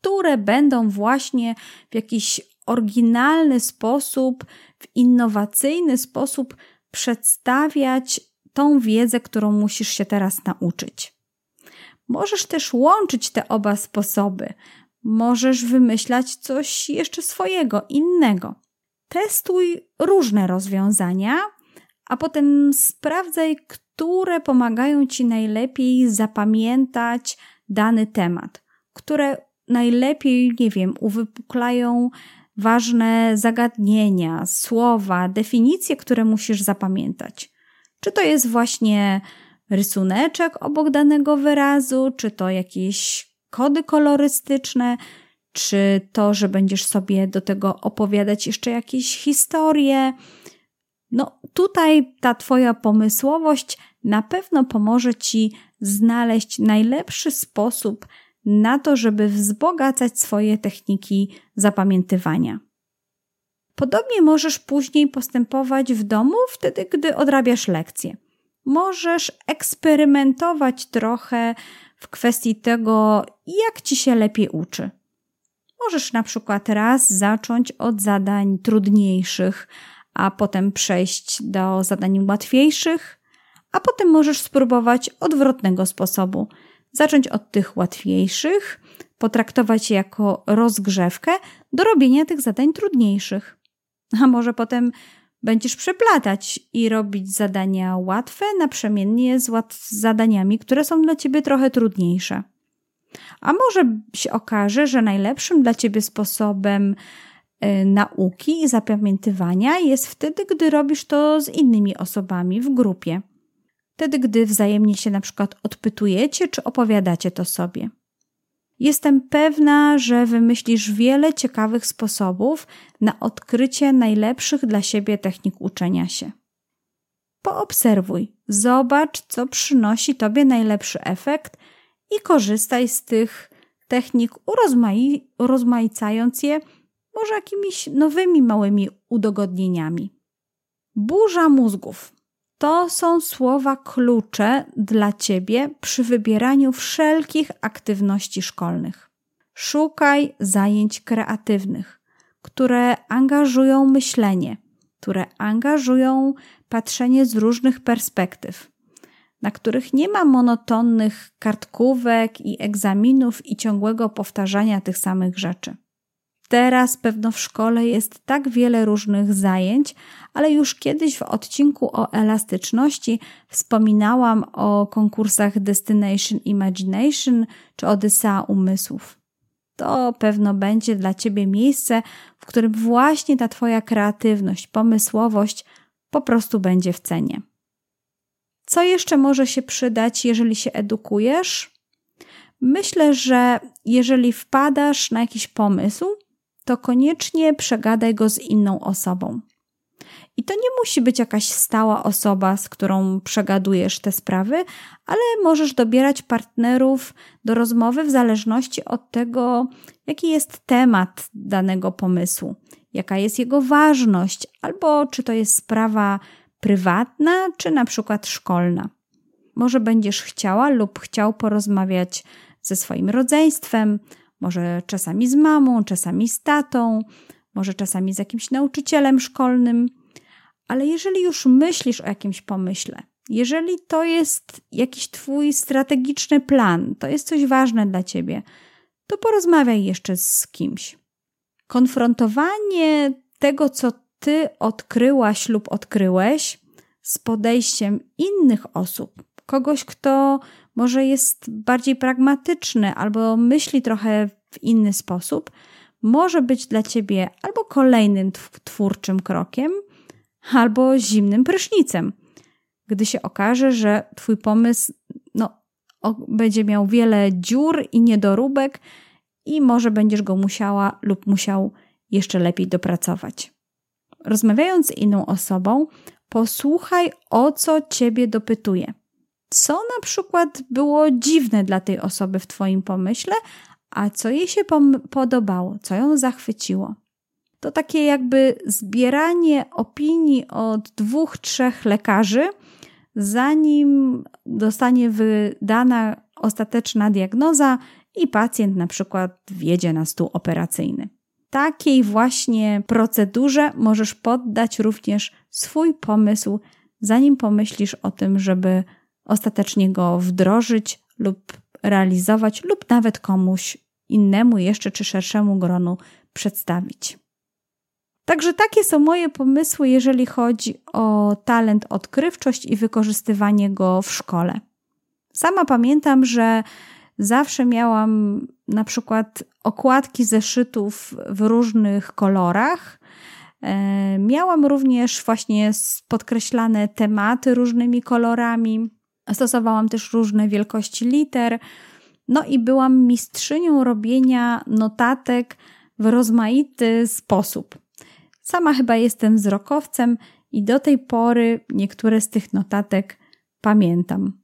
S1: które będą właśnie w jakiś oryginalny sposób, w innowacyjny sposób przedstawiać tą wiedzę, którą musisz się teraz nauczyć. Możesz też łączyć te oba sposoby. Możesz wymyślać coś jeszcze swojego, innego. Testuj różne rozwiązania, a potem sprawdzaj, które pomagają ci najlepiej zapamiętać dany temat, które najlepiej, nie wiem, uwypuklają ważne zagadnienia, słowa, definicje, które musisz zapamiętać. Czy to jest właśnie rysuneczek obok danego wyrazu, czy to jakieś kody kolorystyczne, czy to, że będziesz sobie do tego opowiadać jeszcze jakieś historie. No, tutaj ta Twoja pomysłowość na pewno pomoże Ci znaleźć najlepszy sposób na to, żeby wzbogacać swoje techniki zapamiętywania. Podobnie możesz później postępować w domu, wtedy gdy odrabiasz lekcje. Możesz eksperymentować trochę w kwestii tego, jak ci się lepiej uczy. Możesz na przykład raz zacząć od zadań trudniejszych, a potem przejść do zadań łatwiejszych, a potem możesz spróbować odwrotnego sposobu – zacząć od tych łatwiejszych, potraktować je jako rozgrzewkę do robienia tych zadań trudniejszych. A może potem będziesz przeplatać i robić zadania łatwe naprzemiennie z, zadaniami, które są dla ciebie trochę trudniejsze. A może się okaże, że najlepszym dla ciebie sposobem nauki i zapamiętywania jest wtedy, gdy robisz to z innymi osobami w grupie wtedy gdy wzajemnie się na przykład odpytujecie czy opowiadacie to sobie. Jestem pewna, że wymyślisz wiele ciekawych sposobów na odkrycie najlepszych dla siebie technik uczenia się. Poobserwuj, zobacz, co przynosi Tobie najlepszy efekt i korzystaj z tych technik, urozmai urozmaicając je może jakimiś nowymi małymi udogodnieniami. Burza mózgów. To są słowa klucze dla Ciebie przy wybieraniu wszelkich aktywności szkolnych. Szukaj zajęć kreatywnych, które angażują myślenie, które angażują patrzenie z różnych perspektyw, na których nie ma monotonnych kartkówek i egzaminów i ciągłego powtarzania tych samych rzeczy. Teraz pewno w szkole jest tak wiele różnych zajęć, ale już kiedyś w odcinku o elastyczności wspominałam o konkursach Destination Imagination czy Odysea Umysłów. To pewno będzie dla Ciebie miejsce, w którym właśnie ta Twoja kreatywność, pomysłowość po prostu będzie w cenie. Co jeszcze może się przydać, jeżeli się edukujesz? Myślę, że jeżeli wpadasz na jakiś pomysł, to koniecznie przegadaj go z inną osobą. I to nie musi być jakaś stała osoba, z którą przegadujesz te sprawy, ale możesz dobierać partnerów do rozmowy w zależności od tego, jaki jest temat danego pomysłu, jaka jest jego ważność, albo czy to jest sprawa prywatna, czy na przykład szkolna. Może będziesz chciała lub chciał porozmawiać ze swoim rodzeństwem, może czasami z mamą, czasami z tatą, może czasami z jakimś nauczycielem szkolnym. Ale jeżeli już myślisz o jakimś pomyśle, jeżeli to jest jakiś Twój strategiczny plan, to jest coś ważne dla Ciebie, to porozmawiaj jeszcze z kimś. Konfrontowanie tego, co Ty odkryłaś lub odkryłeś, z podejściem innych osób, kogoś, kto może jest bardziej pragmatyczny albo myśli trochę w inny sposób, może być dla ciebie albo kolejnym twórczym krokiem, albo zimnym prysznicem, gdy się okaże, że twój pomysł no, będzie miał wiele dziur i niedoróbek i może będziesz go musiała lub musiał jeszcze lepiej dopracować. Rozmawiając z inną osobą, posłuchaj o co ciebie dopytuje co na przykład było dziwne dla tej osoby w Twoim pomyśle, a co jej się podobało, co ją zachwyciło. To takie jakby zbieranie opinii od dwóch, trzech lekarzy, zanim dostanie wydana ostateczna diagnoza i pacjent na przykład wjedzie na stół operacyjny. Takiej właśnie procedurze możesz poddać również swój pomysł, zanim pomyślisz o tym, żeby ostatecznie go wdrożyć lub realizować, lub nawet komuś innemu jeszcze czy szerszemu gronu przedstawić. Także takie są moje pomysły, jeżeli chodzi o talent odkrywczość i wykorzystywanie go w szkole. Sama pamiętam, że zawsze miałam na przykład okładki zeszytów w różnych kolorach. E, miałam również właśnie podkreślane tematy różnymi kolorami. Stosowałam też różne wielkości liter. No i byłam mistrzynią robienia notatek w rozmaity sposób. Sama chyba jestem wzrokowcem i do tej pory niektóre z tych notatek pamiętam.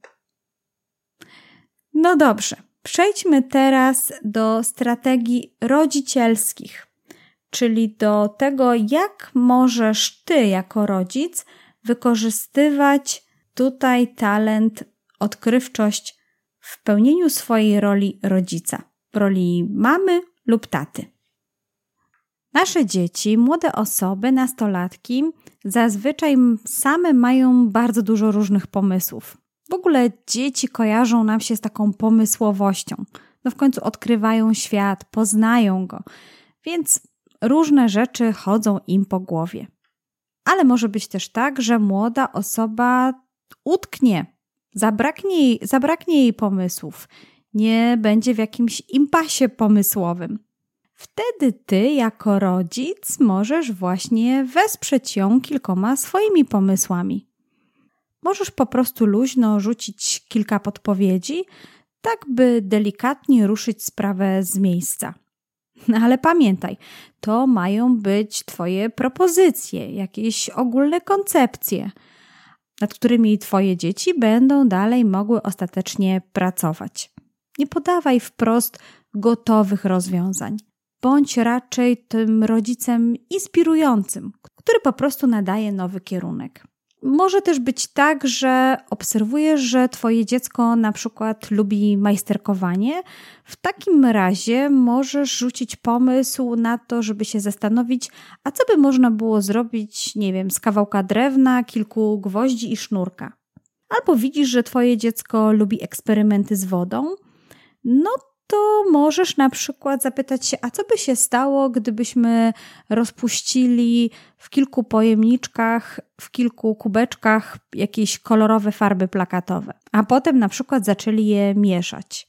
S1: No dobrze, przejdźmy teraz do strategii rodzicielskich, czyli do tego, jak możesz ty jako rodzic wykorzystywać tutaj talent, odkrywczość w pełnieniu swojej roli rodzica, roli mamy lub taty. Nasze dzieci, młode osoby, nastolatki zazwyczaj same mają bardzo dużo różnych pomysłów. W ogóle dzieci kojarzą nam się z taką pomysłowością. No w końcu odkrywają świat, poznają go, więc różne rzeczy chodzą im po głowie. Ale może być też tak, że młoda osoba utknie, zabraknie jej, zabraknie jej pomysłów, nie będzie w jakimś impasie pomysłowym. Wtedy ty, jako rodzic, możesz właśnie wesprzeć ją kilkoma swoimi pomysłami. Możesz po prostu luźno rzucić kilka podpowiedzi, tak by delikatnie ruszyć sprawę z miejsca. Ale pamiętaj, to mają być Twoje propozycje, jakieś ogólne koncepcje nad którymi Twoje dzieci będą dalej mogły ostatecznie pracować. Nie podawaj wprost gotowych rozwiązań. Bądź raczej tym rodzicem inspirującym, który po prostu nadaje nowy kierunek. Może też być tak, że obserwujesz, że Twoje dziecko na przykład lubi majsterkowanie. W takim razie możesz rzucić pomysł na to, żeby się zastanowić, a co by można było zrobić, nie wiem, z kawałka drewna, kilku gwoździ i sznurka. Albo widzisz, że Twoje dziecko lubi eksperymenty z wodą, no to możesz na przykład zapytać się, a co by się stało, gdybyśmy rozpuścili w kilku pojemniczkach, w kilku kubeczkach jakieś kolorowe farby plakatowe, a potem na przykład zaczęli je mieszać.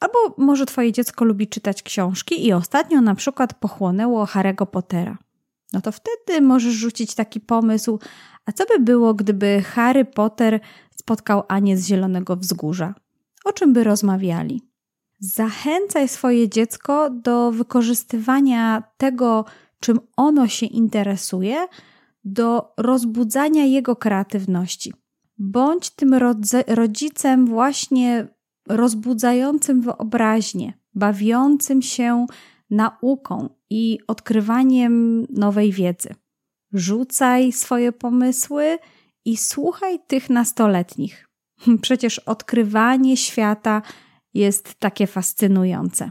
S1: Albo może Twoje dziecko lubi czytać książki i ostatnio na przykład pochłonęło Harry'ego Pottera. No to wtedy możesz rzucić taki pomysł, a co by było, gdyby Harry Potter spotkał Anię z Zielonego Wzgórza? O czym by rozmawiali? Zachęcaj swoje dziecko do wykorzystywania tego, czym ono się interesuje, do rozbudzania jego kreatywności. Bądź tym rodzicem właśnie rozbudzającym wyobraźnię, bawiącym się nauką i odkrywaniem nowej wiedzy. Rzucaj swoje pomysły i słuchaj tych nastoletnich. Przecież odkrywanie świata jest takie fascynujące.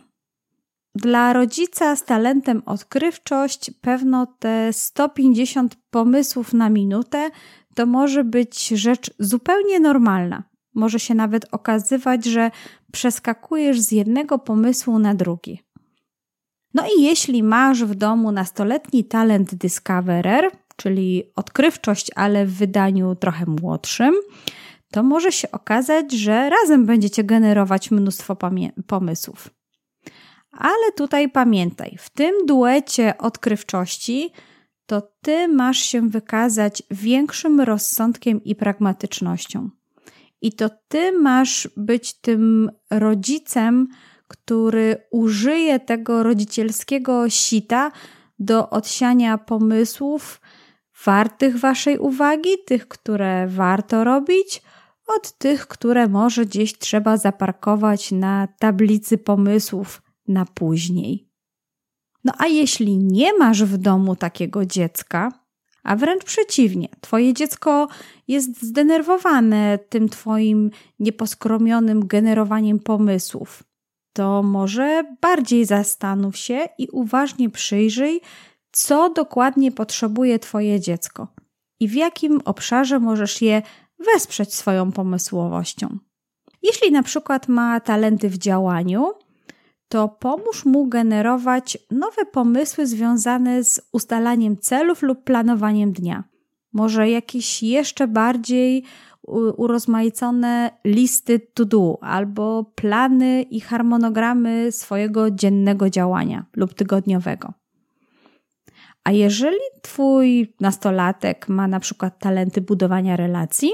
S1: Dla rodzica z talentem odkrywczość pewno te 150 pomysłów na minutę to może być rzecz zupełnie normalna. Może się nawet okazywać, że przeskakujesz z jednego pomysłu na drugi. No i jeśli masz w domu nastoletni talent Discoverer, czyli odkrywczość, ale w wydaniu trochę młodszym, to może się okazać, że razem będziecie generować mnóstwo pomysłów. Ale tutaj pamiętaj, w tym duecie odkrywczości to ty masz się wykazać większym rozsądkiem i pragmatycznością. I to ty masz być tym rodzicem, który użyje tego rodzicielskiego sita do odsiania pomysłów wartych waszej uwagi, tych, które warto robić, od tych, które może gdzieś trzeba zaparkować na tablicy pomysłów na później. No a jeśli nie masz w domu takiego dziecka, a wręcz przeciwnie, twoje dziecko jest zdenerwowane tym twoim nieposkromionym generowaniem pomysłów, to może bardziej zastanów się i uważnie przyjrzyj, co dokładnie potrzebuje twoje dziecko i w jakim obszarze możesz je wesprzeć swoją pomysłowością. Jeśli na przykład ma talenty w działaniu, to pomóż mu generować nowe pomysły związane z ustalaniem celów lub planowaniem dnia. Może jakieś jeszcze bardziej urozmaicone listy to do albo plany i harmonogramy swojego dziennego działania lub tygodniowego. A jeżeli twój nastolatek ma na przykład talenty budowania relacji,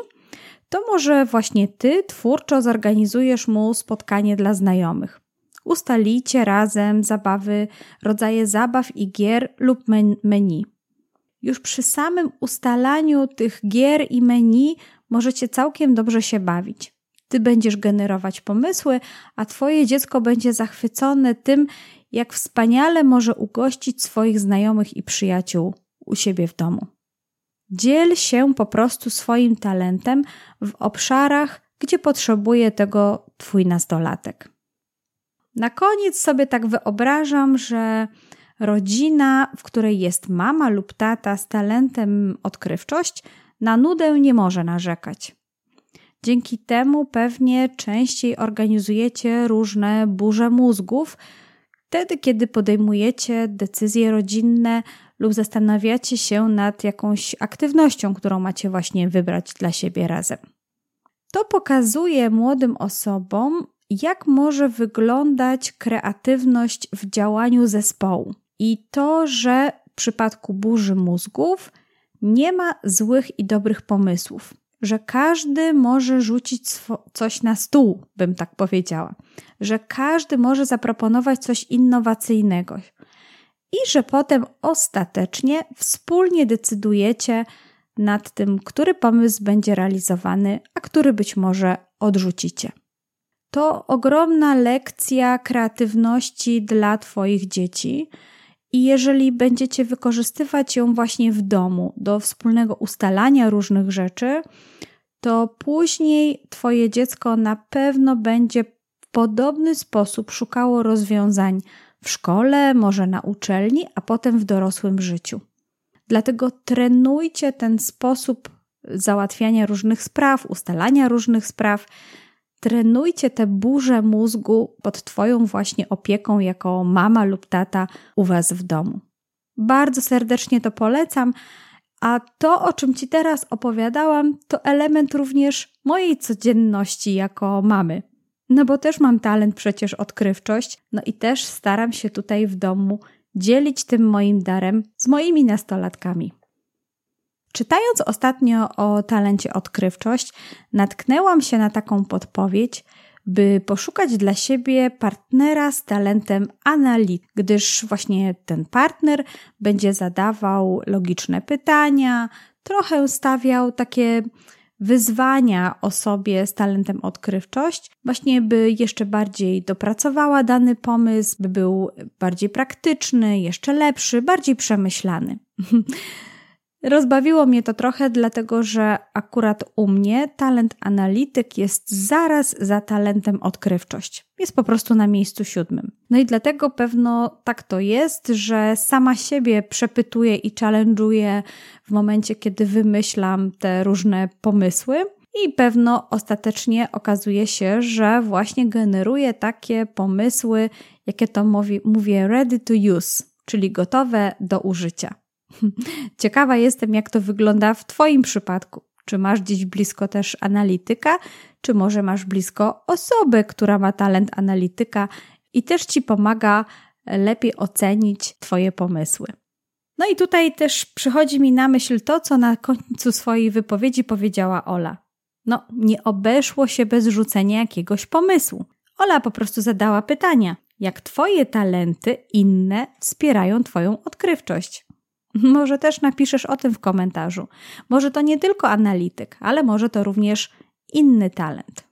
S1: to może właśnie ty twórczo zorganizujesz mu spotkanie dla znajomych. Ustalicie razem zabawy, rodzaje zabaw i gier lub menu. Już przy samym ustalaniu tych gier i menu możecie całkiem dobrze się bawić. Ty będziesz generować pomysły, a Twoje dziecko będzie zachwycone tym, jak wspaniale może ugościć swoich znajomych i przyjaciół u siebie w domu. Dziel się po prostu swoim talentem w obszarach, gdzie potrzebuje tego Twój nastolatek. Na koniec sobie tak wyobrażam, że rodzina, w której jest mama lub tata z talentem odkrywczość, na nudę nie może narzekać. Dzięki temu pewnie częściej organizujecie różne burze mózgów, wtedy kiedy podejmujecie decyzje rodzinne lub zastanawiacie się nad jakąś aktywnością, którą macie właśnie wybrać dla siebie razem. To pokazuje młodym osobom, jak może wyglądać kreatywność w działaniu zespołu. I to, że w przypadku burzy mózgów nie ma złych i dobrych pomysłów, że każdy może rzucić coś na stół, bym tak powiedziała, że każdy może zaproponować coś innowacyjnego, i że potem ostatecznie wspólnie decydujecie nad tym, który pomysł będzie realizowany, a który być może odrzucicie. To ogromna lekcja kreatywności dla Twoich dzieci I jeżeli będziecie wykorzystywać ją właśnie w domu do wspólnego ustalania różnych rzeczy, to później Twoje dziecko na pewno będzie w podobny sposób szukało rozwiązań w szkole, może na uczelni, a potem w dorosłym życiu. Dlatego trenujcie ten sposób załatwiania różnych spraw, ustalania różnych spraw. Trenujcie te burze mózgu pod Twoją właśnie opieką jako mama lub tata u Was w domu. Bardzo serdecznie to polecam, a to, o czym Ci teraz opowiadałam, to element również mojej codzienności jako mamy. No bo też mam talent przecież odkrywczość, no i też staram się tutaj w domu dzielić tym moim darem z moimi nastolatkami. Czytając ostatnio o talencie odkrywczość, natknęłam się na taką podpowiedź, by poszukać dla siebie partnera z talentem analityk, gdyż właśnie ten partner będzie zadawał logiczne pytania, trochę stawiał takie wyzwania osobie z talentem odkrywczość, właśnie by jeszcze bardziej dopracowała dany pomysł, by był bardziej praktyczny, jeszcze lepszy, bardziej przemyślany. Rozbawiło mnie to trochę, dlatego że akurat u mnie talent analityk jest zaraz za talentem odkrywczość. Jest po prostu na miejscu siódmym. No i dlatego pewno tak to jest, że sama siebie przepytuję i challenge'uję w momencie, kiedy wymyślam te różne pomysły. I pewno ostatecznie okazuje się, że właśnie generuję takie pomysły, jakie to mówi, mówię ready to use, czyli gotowe do użycia. Ciekawa jestem, jak to wygląda w Twoim przypadku. Czy masz gdzieś blisko też analityka, czy może masz blisko osobę, która ma talent analityka i też Ci pomaga lepiej ocenić Twoje pomysły. No i tutaj też przychodzi mi na myśl to, co na końcu swojej wypowiedzi powiedziała Ola. No, nie obeszło się bez rzucenia jakiegoś pomysłu. Ola po prostu zadała pytania, jak Twoje talenty inne wspierają Twoją odkrywczość. Może też napiszesz o tym w komentarzu. Może to nie tylko analityk, ale może to również inny talent.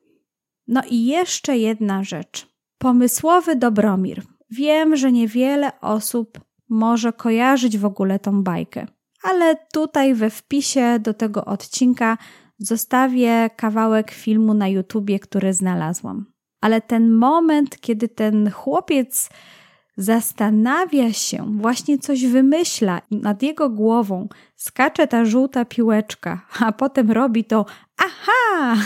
S1: No i jeszcze jedna rzecz. Pomysłowy Dobromir. Wiem, że niewiele osób może kojarzyć w ogóle tą bajkę, ale tutaj we wpisie do tego odcinka zostawię kawałek filmu na YouTubie, który znalazłam. Ale ten moment, kiedy ten chłopiec zastanawia się, właśnie coś wymyśla nad jego głową skacze ta żółta piłeczka, a potem robi to aha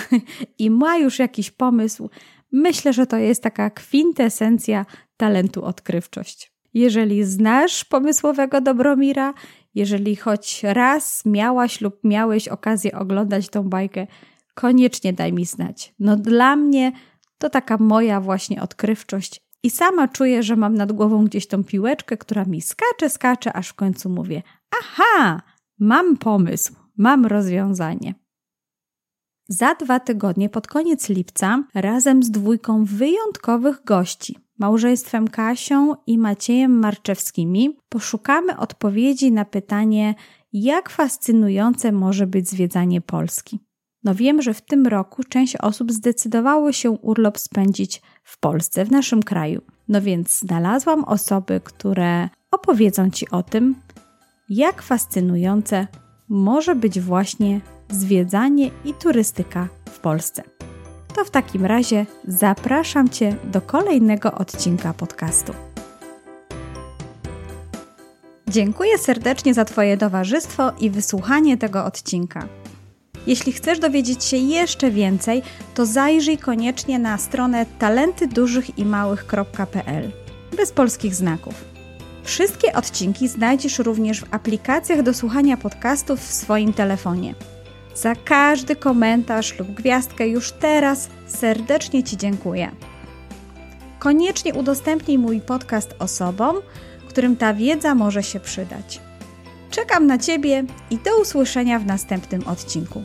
S1: i ma już jakiś pomysł. Myślę, że to jest taka kwintesencja talentu odkrywczość. Jeżeli znasz pomysłowego Dobromira, jeżeli choć raz miałaś lub miałeś okazję oglądać tą bajkę, koniecznie daj mi znać. No dla mnie to taka moja właśnie odkrywczość i sama czuję, że mam nad głową gdzieś tą piłeczkę, która mi skacze, skacze, aż w końcu mówię: Aha, mam pomysł, mam rozwiązanie. Za dwa tygodnie, pod koniec lipca, razem z dwójką wyjątkowych gości, małżeństwem Kasią i Maciejem Marczewskimi, poszukamy odpowiedzi na pytanie, jak fascynujące może być zwiedzanie Polski. No wiem, że w tym roku część osób zdecydowało się urlop spędzić w Polsce, w naszym kraju. No więc znalazłam osoby, które opowiedzą Ci o tym, jak fascynujące może być właśnie zwiedzanie i turystyka w Polsce. To w takim razie zapraszam Cię do kolejnego odcinka podcastu. Dziękuję serdecznie za Twoje towarzystwo i wysłuchanie tego odcinka. Jeśli chcesz dowiedzieć się jeszcze więcej, to zajrzyj koniecznie na stronę talentydużychimałych.pl bez polskich znaków. Wszystkie odcinki znajdziesz również w aplikacjach do słuchania podcastów w swoim telefonie. Za każdy komentarz lub gwiazdkę już teraz serdecznie Ci dziękuję. Koniecznie udostępnij mój podcast osobom, którym ta wiedza może się przydać. Czekam na Ciebie i do usłyszenia w następnym odcinku.